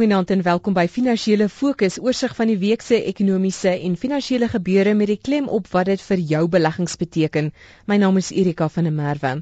Goeienaand en welkom by Finansiële Fokus, oorsig van die week se ekonomiese en finansiële gebeure met die klem op wat dit vir jou beleggings beteken. My naam is Erika van der Merwe.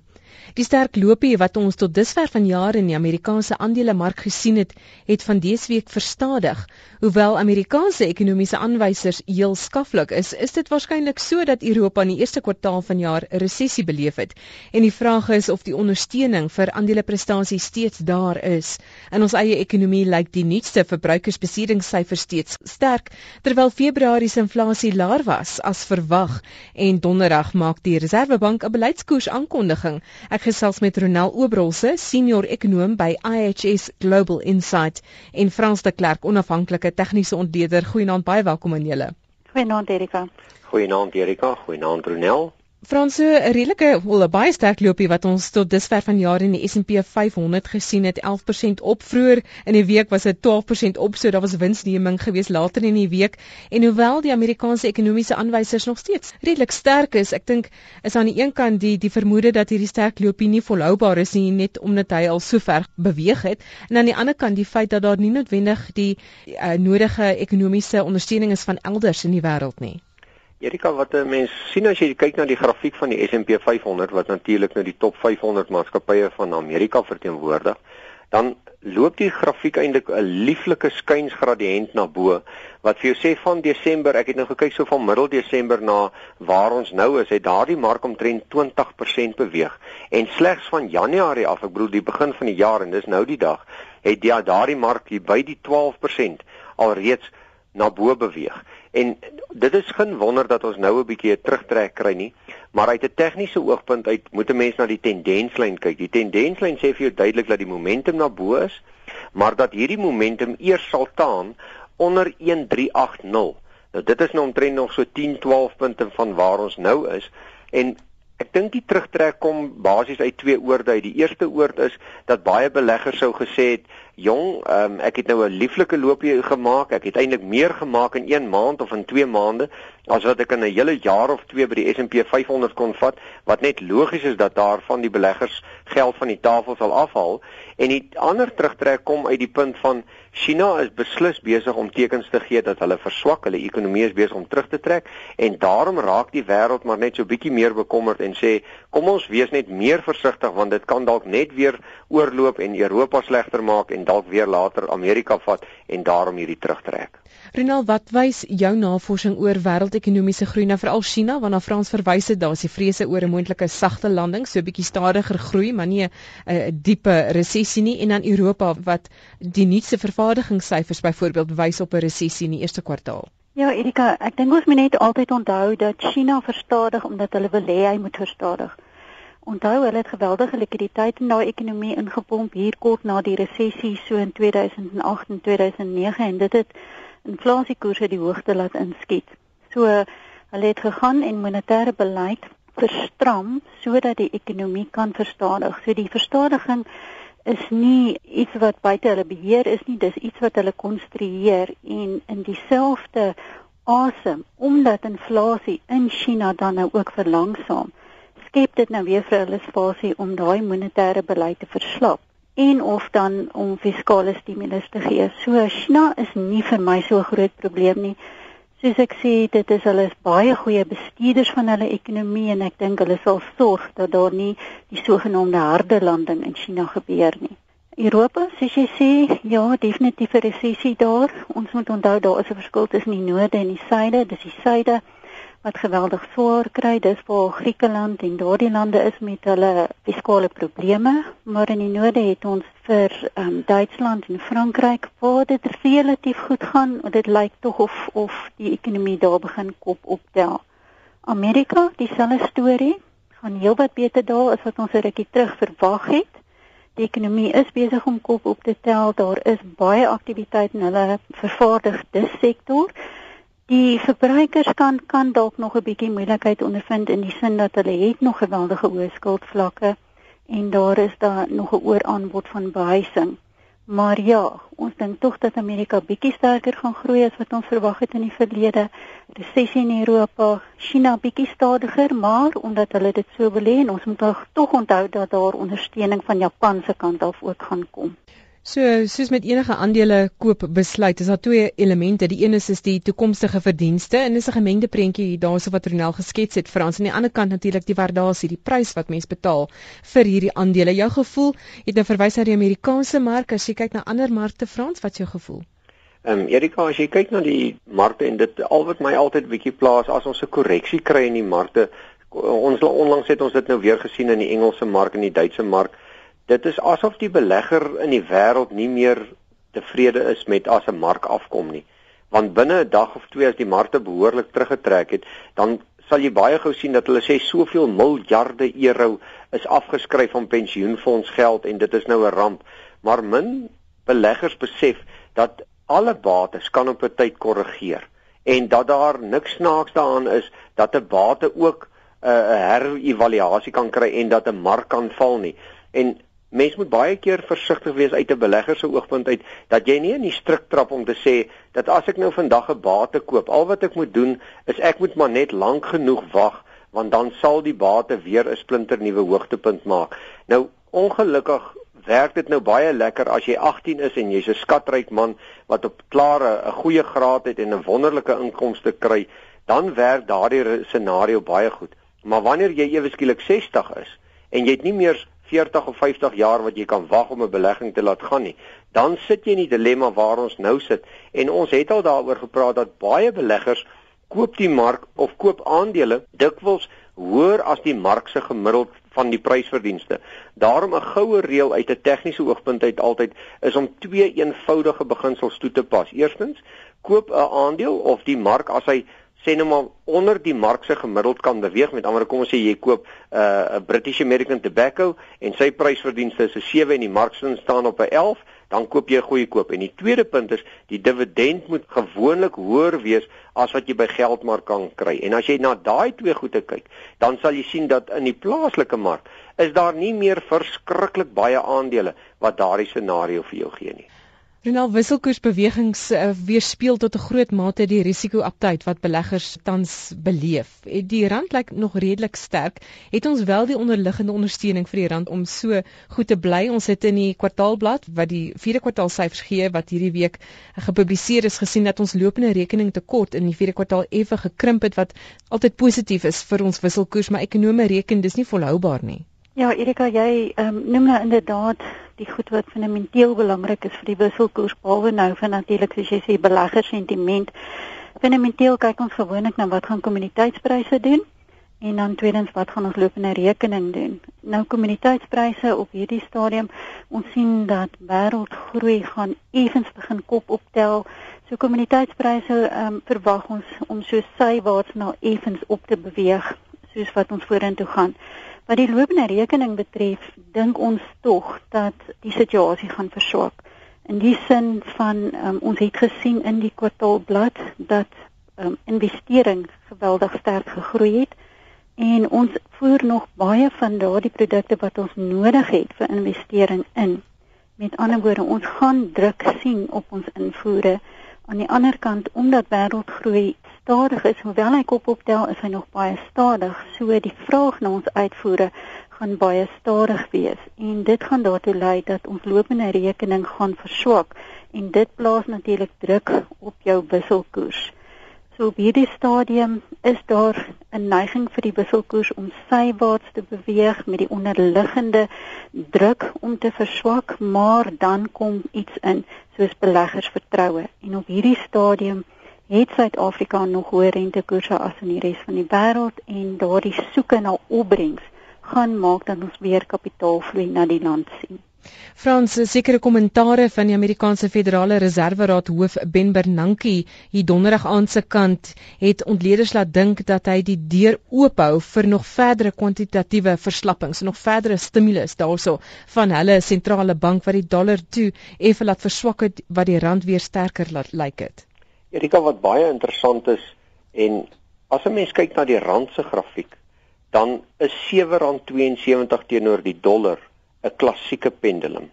Die sterk loopie wat ons tot dusver van jare in die Amerikaanse aandelemark gesien het, het van dese week verstadig. Hoewel Amerikaanse ekonomiese aanwysers heel skaflik is, is dit waarskynlik so dat Europa in die eerste kwartaal van jaar 'n resessie beleef het. En die vraag is of die ondersteuning vir aandeleprestasie steeds daar is. In ons eie ekonomie lyk die nuutste verbruikersbesiedingssyfers steeds sterk, terwyl Februarie se inflasie laer was as verwag en Donderdag maak die Reserwebank 'n beleidskoers aankondiging. Ek gesels met Ronel Obrolse, senior ekonom by IHS Global Insight en Frans de Klerk, onafhanklike tegniese ontleder. Goeienaand, baie welkom aan julle. Goeienaand Erika. Goeienaand Erika, goeienaand Ronel. Franso 'n redelike wel 'n baie sterk loopie wat ons tot dusver van jaar in die S&P 500 gesien het. 11% op vroeër in die week was dit 12% op so daar was winsneming geweest later in die week. En hoewel die Amerikaanse ekonomiese aanwysers nog steeds redelik sterk is ek dink is aan die een kant die die vermoede dat hierdie sterk loopie nie volhoubaar is nie net omdat hy al so ver beweeg het. En aan die ander kant die feit dat daar nie noodwendig die uh, nodige ekonomiese ondersteuning is van elders in die wêreld nie Erika, wat 'n mens sien as jy kyk na die grafiek van die S&P 500 wat natuurlik nou die top 500 maatskappye van Amerika verteenwoordig, dan loop die grafiek eintlik 'n lieflike skynsgradiënt na bo wat vir jou sê van Desember, ek het nou gekyk so van middel Desember na waar ons nou is, het daardie mark omtrent 20% beweeg en slegs van Januarie af, ek bedoel die begin van die jaar en dis nou die dag, het die daardie mark hier by die 12% alreeds na bo beweeg. En dit is geen wonder dat ons nou 'n bietjie 'n terugtrek kry nie, maar uit 'n tegniese oogpunt uit moet 'n mens na die tendenslyn kyk. Die tendenslyn sê vir jou duidelik dat die momentum na bo is, maar dat hierdie momentum eers sal taan onder 1380. Nou dit is nou omtrent nog so 10, 12 punte van waar ons nou is en Ek dink die terugtrek kom basies uit twee oorde uit. Die eerste oord is dat baie beleggers sou gesê het, "Jong, um, ek het nou 'n lieflike loopie gemaak. Ek het eintlik meer gemaak in 1 maand of in 2 maande as wat ek in 'n hele jaar of 2 by die S&P 500 kon vat." Wat net logies is dat daarvan die beleggers geld van die tafel sal afhaal. En die ander terugtrek kom uit die punt van China is beslis besig om tekens te gee dat hulle verswak, hulle ekonomie is besig om terug te trek en daarom raak die wêreld maar net so bietjie meer bekommerd en sê kom ons wees net meer versigtig want dit kan dalk net weer oorloop en Europa slegter maak en dalk weer later Amerika vat en daarom hierdie terugtrek. Ronald, wat wys jou navorsing oor wêreldekonomiese groei na veral China waarna Frans verwys het, daar is die vrese oor 'n moontlike sagte landing, so 'n bietjie stadiger groei, maar nie 'n diepe resessie nie en dan Europa wat die nuutste vervaardigingssyfers byvoorbeeld wys op 'n resessie in die eerste kwartaal. Ja, Erika, ek dink ons moet net altyd onthou dat China verstadig omdat hulle wil hê hy moet verstadig. Onthou hulle het geweldige likwiditeit in daai ekonomie ingepomp hier kort na die resessie so in 2008 en 2009 en dit het inflasiekoerse die hoogte laat inskiet. So hulle het gegaan en monetêre beleid verstram sodat die ekonomie kan verstadig. So die verstadiging is nie iets wat buite hulle beheer is nie, dis iets wat hulle konstrueer en in dieselfde asem omdat inflasie in China dan nou ook verlangsaam skep dit nou weer vir hulle spasie om daai monetêre beleid te verslap en of dan om fiskale stimulus te gee. So China is nie vir my so 'n groot probleem nie. Soos ek sê, dit is hulle is baie goeie bestuurders van hulle ekonomie en ek dink hulle sal sorg dat daar nie die sogenaamde harde landing in China gebeur nie. Europa, soos jy sê, ja, definitief 'n resessie daar. Ons moet onthou daar is 'n verskil tussen die noorde en die suide. Dis die suide wat geweldig swaar kry. Dis waar Griekeland en daardie lande is met hulle fiskale probleme, maar in die noorde het ons vir um, Duitsland en Frankryk waar dit relatief goed gaan. Dit lyk tog of of die ekonomie daar begin kop optel. Amerika, dieselfde storie, gaan heelwat beter daar as wat ons 'n rukkie terug verwag het. Die ekonomie is besig om kop op te tel. Daar is baie aktiwiteit in hulle vervaardigde sektor. Die verbruikers kan kan dalk nog 'n bietjie moeilikheid ondervind in die sin dat hulle het nog geweldige hoë skuldvlakke en daar is daar nog 'n ooraanbod van behuising. Maar ja, ons dink tog dat Amerika bietjie sterker gaan groei as wat ons verwag het in die verlede. Resessie in Europa, China bietjie stadiger, maar omdat hulle dit so wil hê ons moet tog onthou dat daar ondersteuning van Japan se kant af ook gaan kom. So soos met enige aandele koop besluit, is daar twee elemente. Die een is is die toekomstige verdienste en dis 'n gemengde prentjie daarso wat Ronel geskets het vir ons. Aan die ander kant natuurlik die waardasie, die prys wat mens betaal vir hierdie aandele. Jou gevoel het nou verwys na die Amerikaanse mark. As jy kyk na ander markte, Frans, wat is jou gevoel? Ehm um, Erika, as jy kyk na die markte en dit al wat my altyd bietjie plaas as ons 'n korreksie kry in die markte, ons onlangs het ons dit nou weer gesien in die Engelse mark en die Duitse mark. Dit is asof die belegger in die wêreld nie meer tevrede is met as 'n mark afkom nie. Want binne 'n dag of twee as die markte behoorlik teruggetrek het, dan sal jy baie gou sien dat hulle sê soveel miljarde euro is afgeskryf van pensioenfondsgeld en dit is nou 'n ramp. Maar min beleggers besef dat alle bates kan op 'n tyd korrigeer en dat daar niks snaaks daaraan is dat 'n bate ook 'n uh, herëvaluasie kan kry en dat 'n mark kan val nie. En mens moet baie keer versigtig wees uit 'n belegger se oogpunt uit dat jy nie in die struik trap om te sê dat as ek nou vandag 'n bate koop, al wat ek moet doen is ek moet maar net lank genoeg wag want dan sal die bate weer 'n splinter nuwe hoogtepunt maak. Nou ongelukkig werk dit nou baie lekker as jy 18 is en jy's 'n skatryk man wat op klare 'n goeie graad het en 'n wonderlike inkomste kry, dan werk daardie scenario baie goed. Maar wanneer jy ewe skielik 60 is en jy het nie meer 40 of 50 jaar wat jy kan wag om 'n belegging te laat gaan nie, dan sit jy in die dilemma waar ons nou sit en ons het al daaroor gepraat dat baie beleggers koop die mark of koop aandele dikwels hoër as die mark se gemiddeld van die prysverdienste. Daarom 'n goue reël uit 'n tegniese oogpunt uit altyd is om twee eenvoudige beginsels toe te pas. Eerstens, koop 'n aandeel of die mark as hy sê nou maar onder die mark se gemiddeld kan beweeg. Met ander kom ons sê jy koop 'n uh, British American Tobacco en sy prysverdienste is 'n 7 en die mark staan op 'n 11 dan koop jy 'n goeie koop. En die tweede punt is die dividend moet gewoonlik hoër wees as wat jy by geldmark kan kry. En as jy na daai twee goede kyk, dan sal jy sien dat in die plaaslike mark is daar nie meer verskriklik baie aandele wat daardie scenario vir jou gee nie. Ronald wisselkoersbewegings uh, weerspieël tot 'n groot mate die risiko-aptyd wat beleggers tans beleef. Die rand lyk nog redelik sterk. Het ons wel die onderliggende ondersteuning vir die rand om so goed te bly? Ons het in die kwartaalblad wat die 4de kwartaal syfers gee wat hierdie week gepubliseer is gesien dat ons lopende rekening tekort in die 4de kwartaal effe gekrimp het wat altyd positief is vir ons wisselkoers, maar ekonome reken dis nie volhoubaar nie. Ja, Erika, jy um, noem nou inderdaad die goed wat fundamenteel belangrik is vir die wisselkoers behalwe nou van natuurlik soos jy sê belegger sentiment. Fundamenteel kyk ons gewoonlik na wat gaan kommuniteitspryse doen en dan tweedens wat gaan ons lopende rekening doen. Nou kommuniteitspryse op hierdie stadium ons sien dat wêreldgroei gaan effens begin kop optel. So kommuniteitspryse ehm um, verwag ons om so sywaarts na effens op te beweeg soos wat ons vorentoe gaan. Wat die lopende rekening betref, dink ons tog dat die situasie gaan verswak. In die sin van um, ons het gesien in die kwartaalblad dat um, investering geweldig sterk gegroei het en ons voer nog baie van daardie produkte wat ons nodig het vir investering in. Met ander woorde, ons gaan druk sien op ons invoere. Aan die ander kant, omdat wêreldgroei stadig is, hoewel hy kop optel, is hy nog baie stadig. So die vraag na ons uitvoere gaan baie stadig wees en dit gaan daartoe lei dat ons lopende rekening gaan verswak en dit plaas natuurlik druk op jou wisselkoers. So op hierdie stadium is daar 'n neiging vir die wisselkoers om sywaarts te beweeg met die onderliggende druk om te verswak, maar dan kom iets in soos beleggersvertroue en op hierdie stadium het Suid-Afrika nog hoë rentekoerse as in die res van die wêreld en daardie soeke na opbrengs gaan maak dat ons weer kapitaalvloei na die land sien. Frans, sekere kommentare van die Amerikaanse Federale Reserveraad hoof Ben Bernanke hier donderdag aan se kant het ontleeders laat dink dat hy die deur oophou vir nog verdere kwantitatiewe verslappings, nog verdere stimulus daarso van hulle sentrale bank wat die dollar toe effe laat verswak het wat die rand weer sterker laat lyk het. Erika wat baie interessant is en as 'n mens kyk na die rand se grafiek, dan is R7.72 teenoor die dollar 'n klassieke pendulum.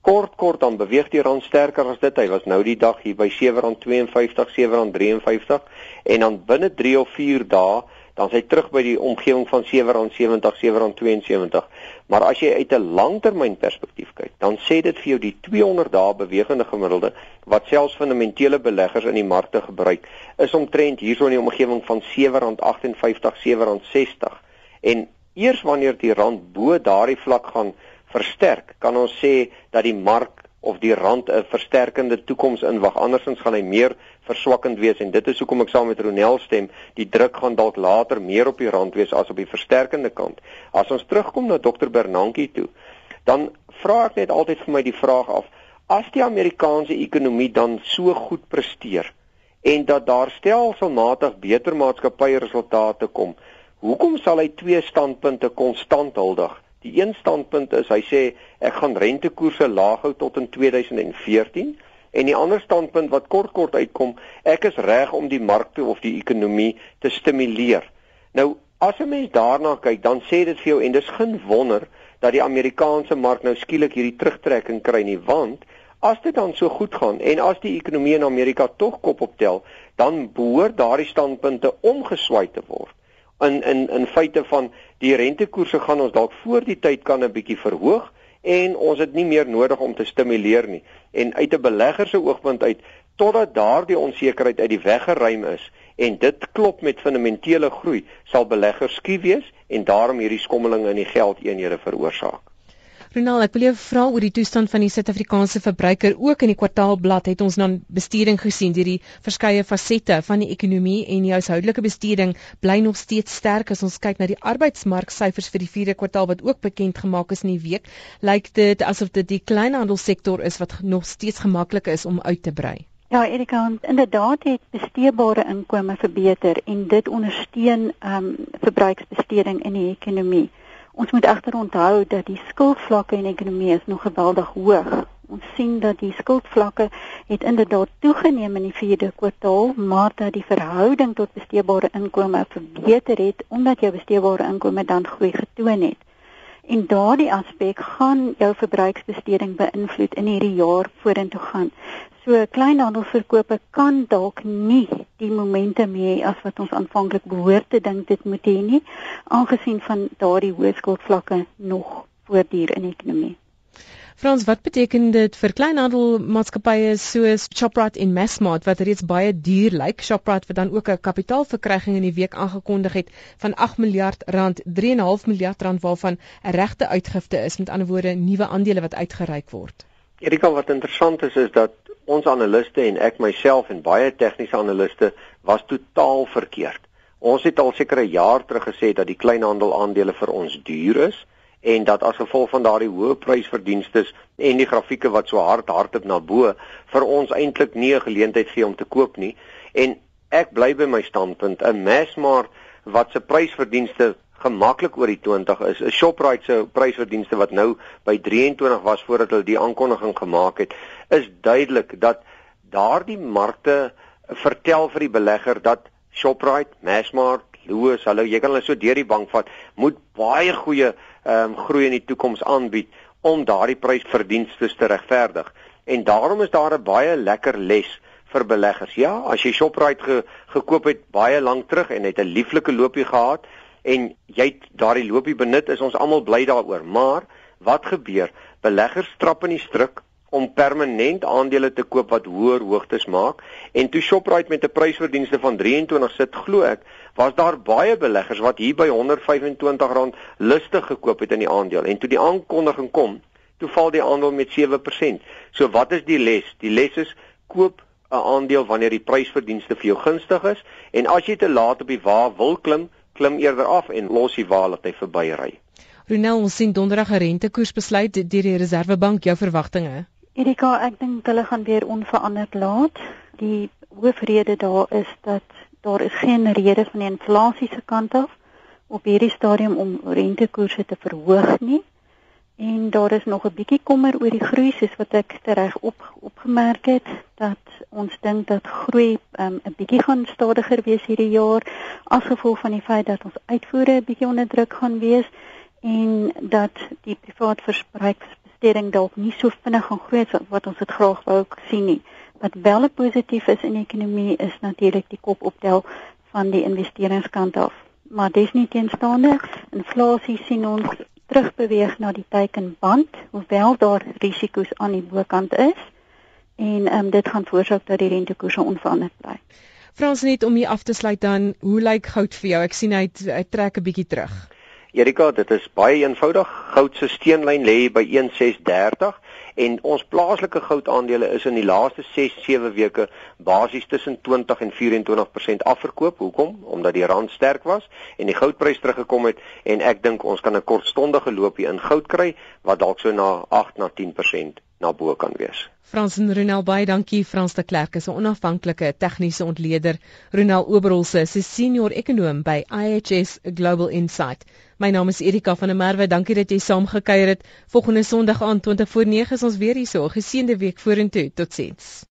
Kort kort dan beweeg die rand sterker as dit. Hy was nou die dag hier by R7.52, R7.53 en dan binne 3 of 4 dae dan is hy terug by die omgewing van R7.70, R7.72. Maar as jy uit 'n langtermynperspektief kyk, dan sê dit vir jou die 200 dae bewegende gemiddelde wat selfs fundamentele beleggers in die markte gebruik, is omtrent hierso in die omgewing van R7.58, R7.60. En eers wanneer die rand bo daardie vlak gaan versterk, kan ons sê dat die mark of die rand 'n versterkende toekoms inwag. Andersins gaan hy meer verswakkend wees en dit is hoekom ek saam met Ronel stem, die druk gaan dalk later meer op die rand wees as op die versterkende kant. As ons terugkom na Dr Bernanke toe, dan vra ek net altyd vir my die vraag af, as die Amerikaanse ekonomie dan so goed presteer en dat daar stelselmatig beter maatskappye resultate kom, hoekom sal hy twee standpunte konstant huldig? Die een standpunt is hy sê ek gaan rentekoerse laag hou tot in 2014 en die ander standpunt wat kort kort uitkom, ek is reg om die markte of die ekonomie te stimuleer. Nou as 'n mens daarna kyk, dan sê dit vir jou en dis geen wonder dat die Amerikaanse mark nou skielik hierdie terugtrekking kry nie, want as dit dan so goed gaan en as die ekonomie in Amerika tog kop optel, dan behoort daardie standpunte omgeswaai te word in in in feite van die rentekoerse gaan ons dalk voor die tyd kan 'n bietjie verhoog en ons het nie meer nodig om te stimuleer nie. En uit 'n belegger se oogpunt uit totdat daardie onsekerheid uit die weg geruim is en dit klop met fundamentele groei sal beleggers skief wees en daarom hierdie skommelinge in die geldeenhede veroorsaak Ronald, ek wil jou vra oor die toestand van die Suid-Afrikaanse verbruiker. Ook in die kwartaalblad het ons dan besturing gesien deur die verskeie fasette van die ekonomie en die huishoudelike besturing bly nog steeds sterk as ons kyk na die arbeidsmarksyfers vir die 4de kwartaal wat ook bekend gemaak is in die week. Lyk dit asof dit die kleinhandelsektor is wat nog steeds gemaklik is om uit te brei. Ja, Erika, inderdaad het besteedbare inkomste verbeter en dit ondersteun ehm um, verbruiksbesteding in die ekonomie. Ons moet egter onthou dat die skuldvlakke in die ekonomie is nog geweldig hoog. Ons sien dat die skuldvlakke het inderdaad toegeneem in die 4de kwartaal, maar dat die verhouding tot besteedbare inkomste verbeter het omdat jou besteedbare inkomste dan groei getoon het. En daardie aspek gaan jou verbruiksbesteding beïnvloed in hierdie jaar vorentoe gaan. So kleinhandelsverkope kan dalk nie die momentum hê as wat ons aanvanklik behoort te dink dit moet hê nie, aangesien van daardie hoë skuldvlakke nog voortduur in die ekonomie. Frans, wat beteken dit vir kleinhandelmaatskappye soos Shoprite en Massmart wat reeds baie duur lyk? Shoprite wat dan ook 'n kapitaalverkryging in die week aangekondig het van 8 miljard rand, 3.5 miljard rand waarvan 'n regte uitgifte is, met ander woorde nuwe aandele wat uitgereik word. Erika, wat interessant is is dat ons analiste en ek myself en baie tegniese analiste was totaal verkeerd. Ons het al sekere jaar terug gesê dat die kleinhandel aandele vir ons duur is en dat as gevolg van daardie hoë prysverdienstes en die grafieke wat so hard hardop na bo vir ons eintlik nie 'n geleentheid gee om te koop nie en ek bly by my standpunt 'n Massmart wat se prysverdienste gemaklik oor die 20 is. 'n Shoprite se prysverdienste wat nou by 23 was voordat hulle die aankondiging gemaak het, is duidelik dat daardie markte vertel vir die belegger dat Shoprite, Massmart, Loos, hulle jy kan hulle so deur die bank vat, moet baie goeie ehm um, groei in die toekoms aanbied om daardie prysverdienste te regverdig. En daarom is daar 'n baie lekker les vir beleggers. Ja, as jy Shoprite ge, gekoop het baie lank terug en het 'n lieflike loopie gehad, en jy het daardie loopie benut is ons almal bly daaroor maar wat gebeur beleggers trap in die struik om permanent aandele te koop wat hoër hoogtes maak en toe Shoprite met 'n prysverdienste van 23 sit glo ek was daar baie beleggers wat hier by R125 lustig gekoop het in die aandeel en toe die aankondiging kom toe val die aandeel met 7% so wat is die les die les is koop 'n aandeel wanneer die prysverdienste vir jou gunstig is en as jy te laat op die wa wil klim klim eerder af en los die wa laat hy verbyry. Ronel, ons sien donderdag 'n rentekoers besluit deur die Reserwebank. Jou verwagtinge? Erika, ek dink hulle gaan weer onveranderd laat. Die hoofrede daar is dat daar is geen rede van die inflasie se kant af op hierdie stadium om rentekoerse te verhoog nie. En daar is nog 'n bietjie kommer oor die groei soos wat ek reg op opgemerk het dat ons dink dat groei um, 'n um, bietjie gaan stadiger wees hierdie jaar as gevolg van die feit dat ons uitvoere 'n bietjie onder druk gaan wees en dat die privaat verbruiksbesteding dalk nie so vinnig gaan groei wat ons dit graag wou sien nie. Wat wel positief is in die ekonomie is natuurlik die kop optel van die investeringskant af maar desnieteenstaande inflasie sien ons terugbeweeg na die teikenband, hoewel daar risiko's aan die bokant is en um, dit gaan veroorsaak dat die rentekoerse onveranderd bly. Frans net om hier af te sluit dan, hoe lyk goud vir jou? Ek sien hy, hy trek 'n bietjie terug. Erika, dit is baie eenvoudig. Goud se steenlyn lê by 1630 en ons plaaslike goudaandele is in die laaste 6-7 weke basies tussen 20 en 24% afverkoop. Hoekom? Omdat die rand sterk was en die goudprys teruggekom het en ek dink ons kan 'n kortstondige loopie in goud kry wat dalk so na 8 na 10% na bo kan wees. Frans en Ronel baie dankie. Frans de Klerk is 'n onafhanklike tegniese ontleder. Ronel Oberholse is 'n senior ekonom by IHS Global Insight. My naam is Erika van der Merwe. Dankie dat jy saamgekuier het. Volgende Sondag aand 20 voor 9 is ons weer hier so. Geseënde week vorentoe. Totsiens.